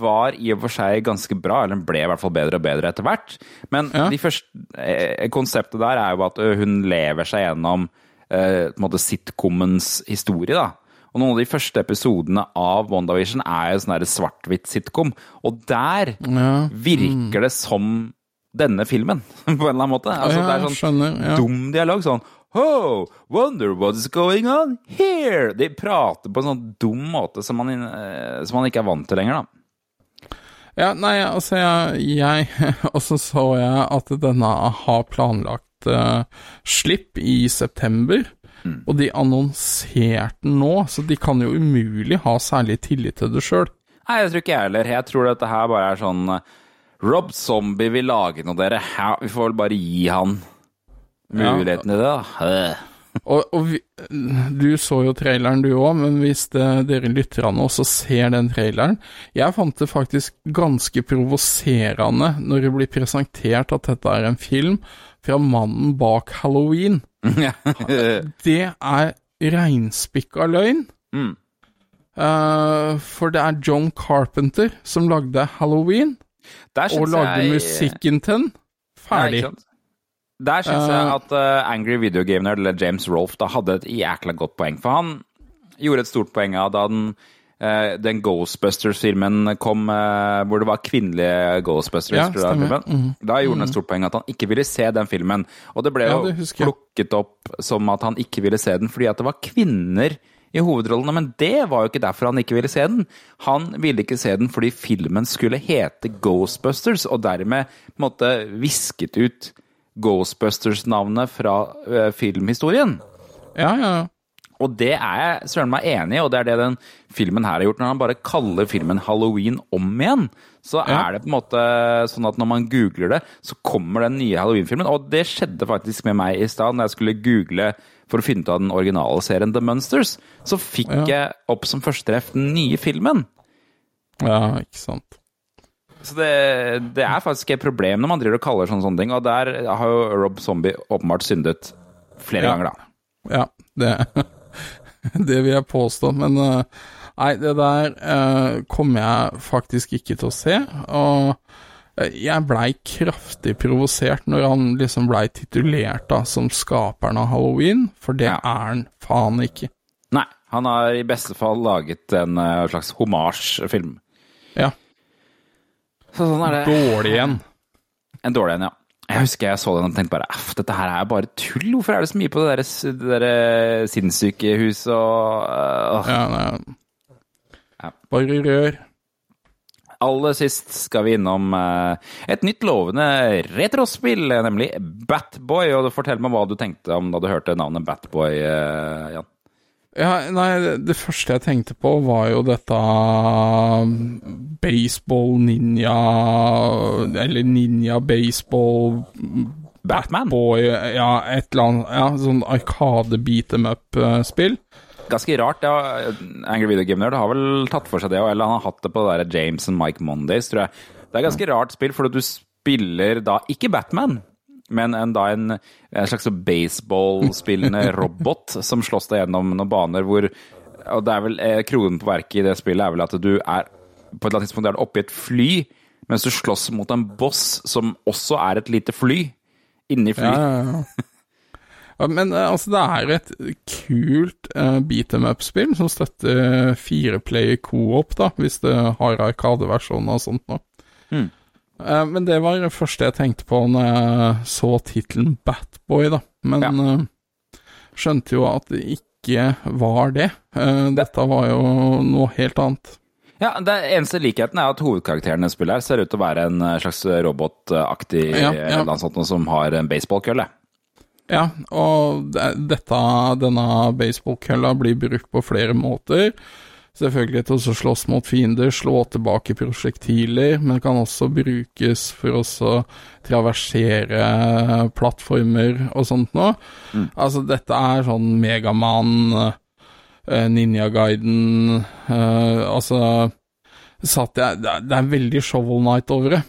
var i og for seg ganske bra, eller den ble i hvert fall bedre og bedre etter hvert. Men Ja. de første, eh, konseptet der er jo at hun lever seg gjennom eh, sitcomens historie, da. Og noen av de første episodene av WandaVision er jo sånn svart-hvitt sitcom. Og der Ja. virker det som denne filmen, på en eller annen måte. Altså, ja, det er sånn skjønner. Dum dialog. Sånn Oh, wonder what's going on here? De prater på en sånn dum måte som man, eh, som man ikke er vant til lenger, da. Ja, nei, altså, jeg, jeg Og så så jeg at denne har planlagt uh, slipp i september. Og de annonserte den nå, så de kan jo umulig ha særlig tillit til det sjøl. Nei, jeg tror ikke jeg heller. Jeg tror dette her bare er sånn eh, Rob Zombie vil lage noe, dere. Vi får vel bare gi han muligheten til det, da. Og, og vi, du så jo traileren du òg, men hvis det, dere lytterne også ser den traileren Jeg fant det faktisk ganske provoserende når det blir presentert at dette er en film fra mannen bak Halloween. Det er reinspikka løgn. Mm. Uh, for det er John Carpenter som lagde Halloween, og lagde jeg musikken til den. Ferdig. sant? Der syns jeg at uh, Angry Video Game Nerd, eller James Rolfe, da hadde et jækla godt poeng. For han gjorde et stort poeng av da den, uh, den Ghostbusters-filmen kom, uh, hvor det var kvinnelige Ghostbusters. Ja, da, mm. Da gjorde han et stort poeng at han ikke ville se den filmen. Og det ble jo plukket opp som at han ikke ville se den fordi at det var kvinner i hovedrollene, men det var jo ikke derfor han ikke ville se den. Han ville ikke se den fordi filmen skulle hete Ghostbusters, og dermed måtte visket ut Ghostbusters-navnet fra uh, filmhistorien. Ja, ja. Og det er jeg søren meg enig i, og det er det den filmen her har gjort. Når han bare kaller filmen Halloween om igjen, så Ja. er det på en måte sånn at når man googler det, så kommer den nye Halloween-filmen. Og det skjedde faktisk med meg i stad, når jeg skulle google for å finne ut av den originale serien The Monsters. Så fikk Ja. jeg opp som førstetreff den nye filmen. Ja, ikke sant. Så det, det er faktisk et problem når man driver og kaller sånne, sånne ting, og der har jo Rob Zombie åpenbart syndet flere Ja. ganger, da. Ja, det, det vil jeg påstå, men eh, nei, det der eh, kommer jeg faktisk ikke til å se. Og eh, Jeg blei kraftig provosert når han liksom blei titulert da som skaperen av Halloween, for det Ja. er han faen ikke. Nei, han har i beste fall laget en slags homasjfilm. Ja, Så sånn er det. dårlig en. En dårlig en, ja. Jeg husker jeg så den og tenkte bare Aff, dette her er bare tull. Hvorfor er det så mye på det der, det der eh, sinnssykehuset og øh, Ja, nei. Ja. Bare rør. Aller sist skal vi innom eh, et nytt lovende retrospill, nemlig Batboy. Og fortell meg hva du tenkte om da du hørte navnet Batboy, eh, Jan. Ja, nei, det- første jeg tenkte på var jo dette um, baseball ninja Eller ninja baseball Batman? boy Ja, et eller annet Ja, sånn arkade beat em up-spill. Ganske rart. Ja, Angry Video Game Nerd har vel tatt for seg det, eller han har hatt det på det der James and Mike Mondays, tror jeg. Det er ganske rart spill, for du spiller da ikke Batman, men en, da en, en slags baseballspillende robot som slåss deg gjennom noen baner hvor Og det er vel eh, kronen på verket i det spillet er vel at du er på et eller annet tidspunkt er du oppe i et fly, mens du slåss mot en boss som også er et lite fly. Inni fly. Ja, ja, ja. Ja, men eh, altså, det er et kult uh, beat em up-spill som støtter fireplayer co-op, da, hvis det har arkadeversjoner og sånt nå. Mm. Eh, men det var det første jeg tenkte på når jeg så tittelen Batboy, da. Men Ja. eh, skjønte jo at det ikke var det. Eh, dette var jo noe helt annet. Ja, det Eneste likheten er at hovedkarakteren i spillet her ser ut til å være en slags robotaktig Ja, ja. noe sånt som har en baseballkølle. Ja, og det, dette, denne baseballkølla blir brukt på flere måter. Selvfølgelig til å slåss mot fiender, slå tilbake prosjektiler, men kan også brukes for å traversere plattformer og sånt noe. Altså, dette er sånn Megaman, uh, Ninja-guiden uh, Altså satt jeg, det, er, det er veldig Shovel Night over det.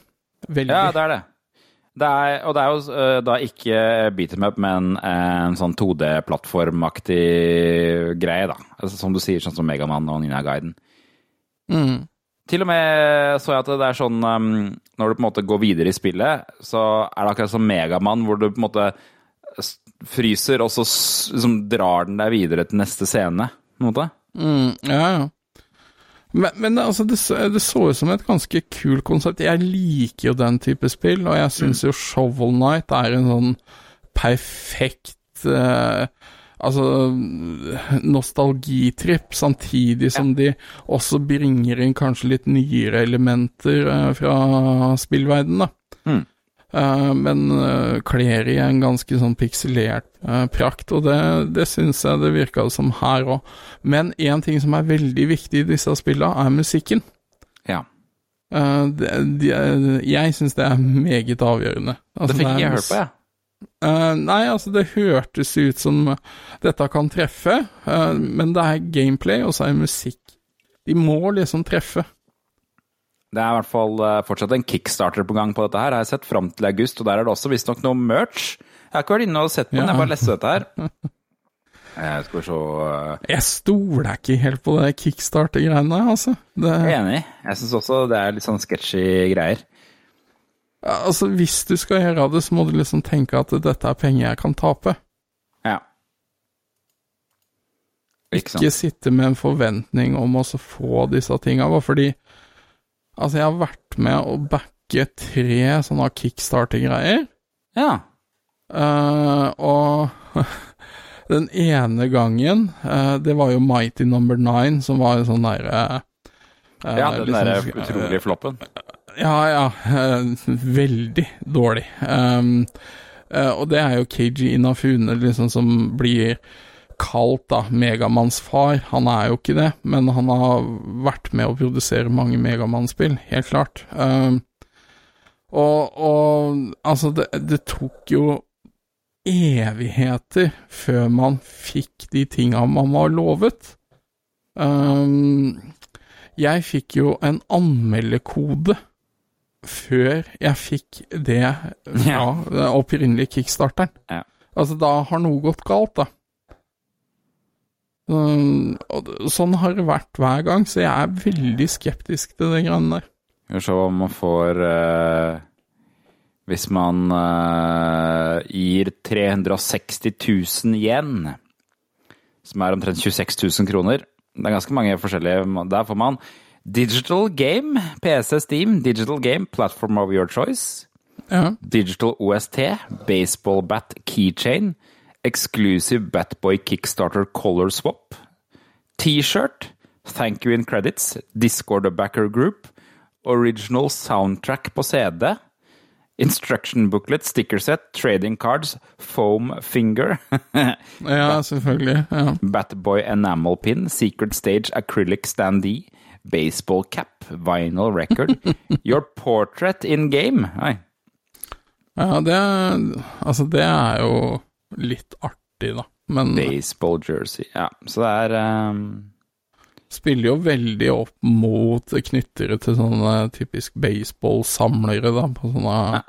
Veldig. Ja, det er det. Det er, og det er jo uh, da ikke beat them up, men en sånn 2D-plattformaktig greie, da. Altså, som du sier, sånn som Megaman og Ninja Guiden. Mm. Til og med så jeg at det er sånn um, Når du på en måte går videre i spillet, så er det akkurat som Megaman, hvor du på en måte fryser, og så liksom drar den deg videre til neste scene. På en måte. Mm, ja, ja. Men, men altså, det, det så ut som et ganske kult konsept. Jeg liker jo den type spill, og jeg syns jo Shovel Night er en sånn perfekt eh, Altså nostalgitripp, samtidig som de også bringer inn kanskje litt nyere elementer eh, fra spillverdenen, da. Mm. Eh, men uh, kler i en ganske sånn pikselert eh, prakt, og det, det syns jeg det virka som her òg. Men én ting som er veldig viktig i disse spillene, er musikken. Ja. Eh, det, de, jeg syns det er meget avgjørende. Altså, Det fikk ikke jeg hørt på, jeg. Eh, nei, altså det hørtes ut som dette kan treffe, uh, men det er gameplay, og så er det musikk. De må liksom treffe. Det er i hvert fall eh, fortsatt en kickstarter på gang på dette her. Jeg har sett fram til august, og der er det også visstnok noe merch. Jeg har ikke vært inne og sett på den, Ja. jeg bare leste dette her. Jeg skal se eh, Jeg stoler ikke helt på det kickstarter-greiene, altså. Det, Jeg er enig. Jeg syns også det er litt sånn sketchy greier. altså, hvis du skal gjøre det, så må du liksom tenke at dette er penger jeg kan tape. Ja. Ikke Ikke sitte med en forventning om å få disse tinga, bare fordi Altså, jeg har vært med å backe tre sånne kickstarter-greier. Ja. Uh, og den ene gangen, uh, det var jo Mighty Number Nine, som var en sånn derre uh, ja, den liksom, derre utrolige floppen. Ja, ja. eh, veldig dårlig. Um, eh, og det er jo KG Inafune liksom som blir kalt da Megamanns far. Han er jo ikke det, men han har vært med å produsere mange Megamann-spill, helt klart. Um, og, og altså, det, det tok jo evigheter før man fikk de tinga man var lovet. Um, jeg fikk jo en anmeldekode før jeg fikk det fra den opprinnelige kickstarteren. Ja. Altså, da har noe gått galt, da. Um, sånn har det vært hver gang, så jeg er veldig skeptisk til de greiene der. Vi får se om man får eh, Hvis man eh, gir 360 000 yen, som er omtrent 26 000 kroner Det er ganske mange forskjellige Der får man Digital Game, PC Steam, Digital Game, Platform of your choice. Ja. Digital OST, Baseball Bat Keychain, Exclusive Batboy Kickstarter Color Swap, T-shirt, Thank You in Credits, Discord Backer Group, Original Soundtrack på CD, Instruction Booklet, Sticker Set, Trading Cards, Foam Finger, ja, selvfølgelig. Ja. Batboy Enamel Pin, Secret Stage Acrylic Standee, Baseball Cap, Vinyl Record, Your Portrait in Game. Oi. ja, det Altså, det er jo litt artig, da. Men Baseball jersey. Ja, så det er um... spiller jo veldig opp mot knyttere til sånne typisk baseball-samlere, da, på sånne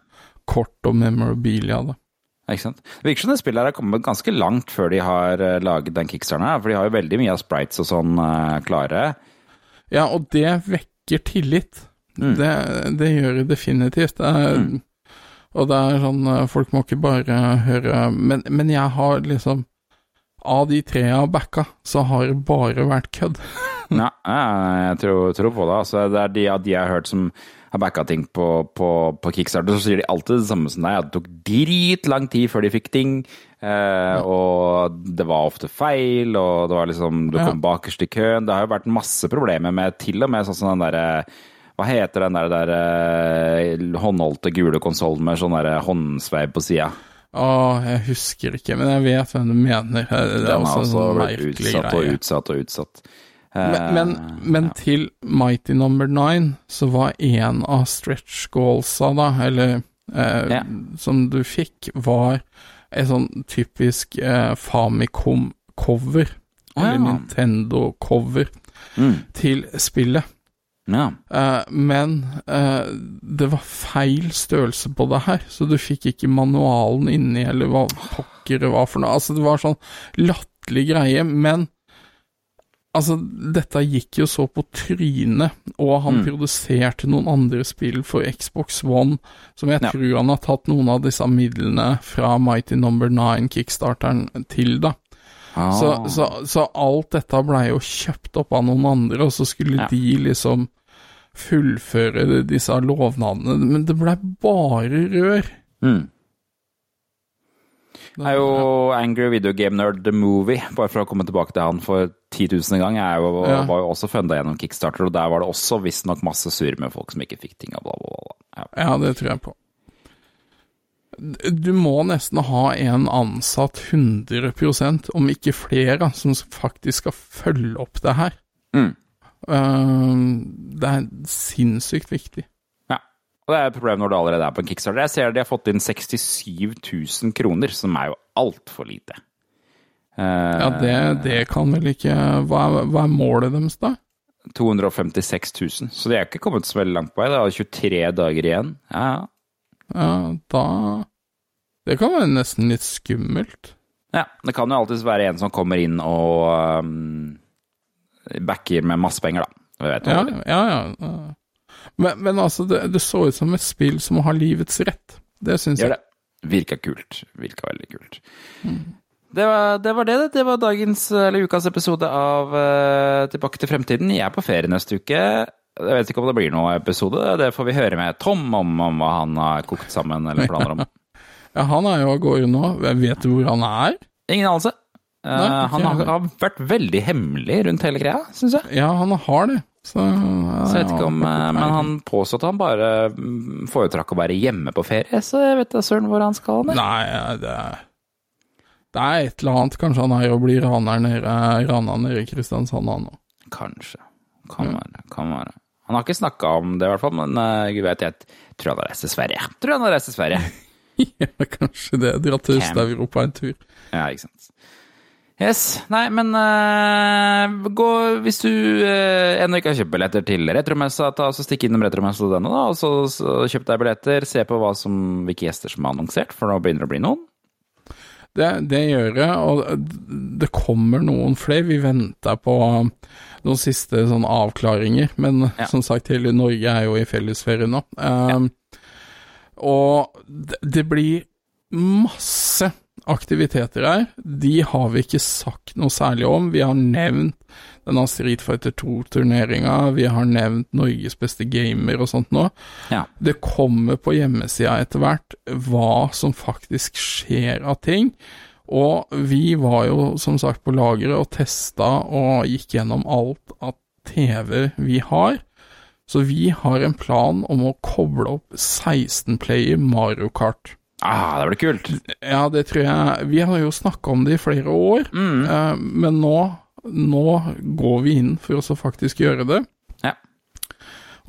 kort og memorabilia, da. Ikke sant? Det virker som det spillet her har kommet ganske langt før de har eh, laget den kickstarten her, for de har jo veldig mye av sprites og sånn uh, klare. Ja, og det vekker tillit. Det, det gjør det definitivt. Det er, Og det er sånn eh, Folk må ikke bare høre Men, men jeg har liksom Av de tre jeg har backa, så har det bare vært kødd. Ja, ja, jeg tror, tror på det. Altså, det er de av de jeg har hørt som har backa ting på, på, på kickstarter, så sier de alltid det samme som deg, at det tok dritlang tid før de fikk ting. Eh, og det var ofte feil, og det var liksom Du Ja. kom bakerst i køen. Det har jo vært masse problemer med til og med sånn som den derre Hva heter den der, der eh, håndholdte gule konsollen med sånn der håndsveip på sida? Å, jeg husker ikke, men jeg vet hvem du mener. Det er Den har også også sånn blitt utsatt utsatt og utsatt og utsatt. Men, men, men til Mighty Number Nine så var en av stretch goalsa, da, eller eh, Ja. som du fikk, var et sånn typisk eh, Famicom-cover, eller Ja. Nintendo-cover, Mm. til spillet. Ja. Uh, men uh, det var feil størrelse på det her, så du fikk ikke manualen inni, eller hva pokker det var for noe. Altså, det var sånn latterlig greie, men altså, dette gikk jo så på trynet, og han produserte noen andre spill for Xbox One, som jeg Ja. tror han har tatt noen av disse midlene fra Mighty Number 9 Kickstarteren til, da. Ah. Så, så, så alt dette blei jo kjøpt opp av noen andre, og så skulle Ja. de liksom fullføre disse lovnadene, men det blei bare rør. Mm. Det er jo Angry Video Game Nerd The Movie, bare for å komme tilbake til han for titusenende gang. Jeg er jo, Ja. var jo også funda gjennom Kickstarter, og der var det også visstnok masse surr med folk som ikke fikk ting og bla, bla, bla. Ja. Ja, det tror jeg på. Du må nesten ha en ansatt 100% om ikke flere, som faktisk skal følge opp det her. Mm. Eh, det er sinnssykt viktig. ja. Og det er et problem når det allerede er på en Kickstarter. Jeg ser de har fått inn 67 000 kroner, som er jo altfor lite. Eh, Ja, det, det kan vel ikke hva er, hva er målet deres, da? 256 000, så de er ikke kommet så veldig langt på vei. Det er 23 dager igjen. Ja, ja. Ja, da Det kan være nesten litt skummelt. Ja, det kan jo alltids være en som kommer inn og um, backer med masse penger, da. Vet Ja, ja. ja. ja. Men, men altså, det, det så ut som et spill som har livets rett. Det syns Gjør Ja, det. Virka kult. Virka veldig kult. Det, var, det var det. det. Det var dagens, eller ukas episode av eh, Tilbake til fremtiden. Jeg er på ferie neste uke. Jeg vet ikke om det blir noen episode. Det får vi høre med Tom om, om hva han har kokt sammen eller planer om. Ja, han er jo av gårde nå. Jeg Vet du hvor han er? Ingen anelse. Nei, ikke han har, har vært veldig hemmelig rundt hele greia, syns jeg. Ja, han har det. Så, ja, Så jeg vet ikke om, eh, Men han påstod at han bare mm, foretrakk å være hjemme på ferie, så jeg vet da søren hvor han skal. ned. Nei, det er Det er et eller annet. Kanskje han er og blir raner nede, rana nede i Kristiansand, han òg. Kanskje. Kan være. Kan være. Han har ikke snakka om det, i hvert fall, men uh, gud vet, jeg tror han har reist til Sverige. Tror han har reist til Sverige. ja, kanskje det. Dra til. Øst-Europa en tur. Ja, ikke sant. Yes. Nei, men uh, gå Hvis du uh, ennå ikke har kjøpt billetter til retromessa, ta så stikk innom retromessa.no, og så, så kjøp deg billetter. Se på som, hvilke gjester som er annonsert, for nå begynner det å bli noen. Det, det gjør det, og det kommer noen flere. Vi venter på noen siste sånn avklaringer, men Ja. som sagt, hele Norge er jo i fellesferie nå. Um, Og det, det blir masse aktiviteter her. De har vi ikke sagt noe særlig om. Vi har nevnt denne Street Fighter 2-turneringa, vi har nevnt Norges beste gamer og sånt nå. Ja. Det kommer på hjemmesida etter hvert hva som faktisk skjer av ting. Og vi var jo som sagt på lageret og testa og gikk gjennom alt av TV vi har. Så vi har en plan om å koble opp 16-player Mario Kart. Ah, det blir kult. Ja, det tror jeg Vi har jo snakka om det i flere år, Mm. eh, men nå, nå går vi inn for å faktisk gjøre det. Ja.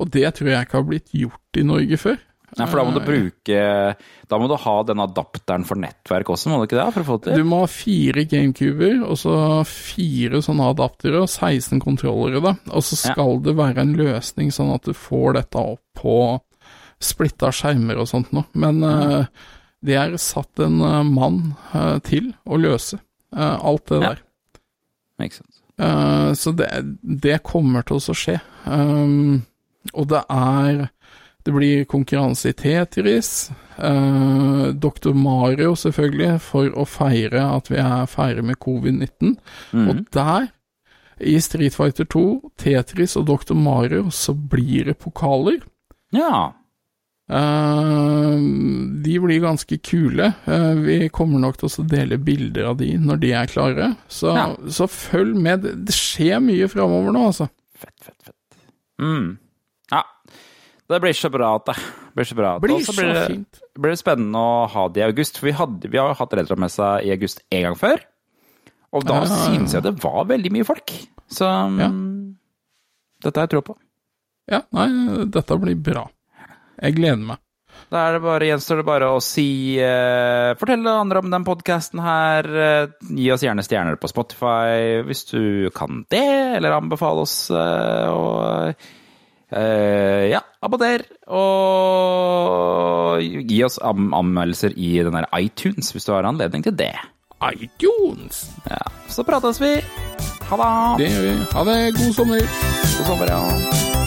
Og det tror jeg ikke har blitt gjort i Norge før. Ja, for da må du bruke Da må du ha den adapteren for nettverk også, må du ikke det? For å få til? Du må ha fire gamecuber, og så fire sånne adaptere, og 16 kontrollere, da. Og så Ja. skal det være en løsning sånn at du får dette opp på splitta skjermer og sånt noe. Men eh, det er satt en eh, mann eh, til å løse eh, alt det Ja. der. Ikke sant. Så det, det kommer til å skje. Og det er Det blir konkurranse i Tetris. Dr. Mario, selvfølgelig, for å feire at vi er ferdig med covid-19. Mm. Og der, i Street Fighter 2, Tetris og Dr. Mario, så blir det pokaler. Ja. Eh, de blir ganske kule. Eh, vi kommer nok til å dele bilder av de når de er klare. Så, Ja. så følg med. Det, skjer mye framover nå, altså. Fett, fett, fett. Mm. Ja. Det blir så bra at det blir så bra. at- Blir så blir det, fint. blir det spennende å ha det i august. For vi, hadde, vi har hatt Retromessa i august en gang før. Og da Ja. synes jeg det var veldig mye folk. Så ja. dette har jeg tro på. Ja, nei, dette blir bra. Jeg gleder meg. Da er det bare, gjenstår det bare å si eh, Fortell andre om den podkasten her. Eh, gi oss gjerne stjerner på Spotify hvis du kan det, eller anbefale oss eh, og eh, Ja, abonner. Og gi oss anmeldelser i den der iTunes hvis du har anledning til det. iTunes! Ja, Så prates vi. Ha det. Det gjør vi. Ha det. God sommer. God sommer, ja.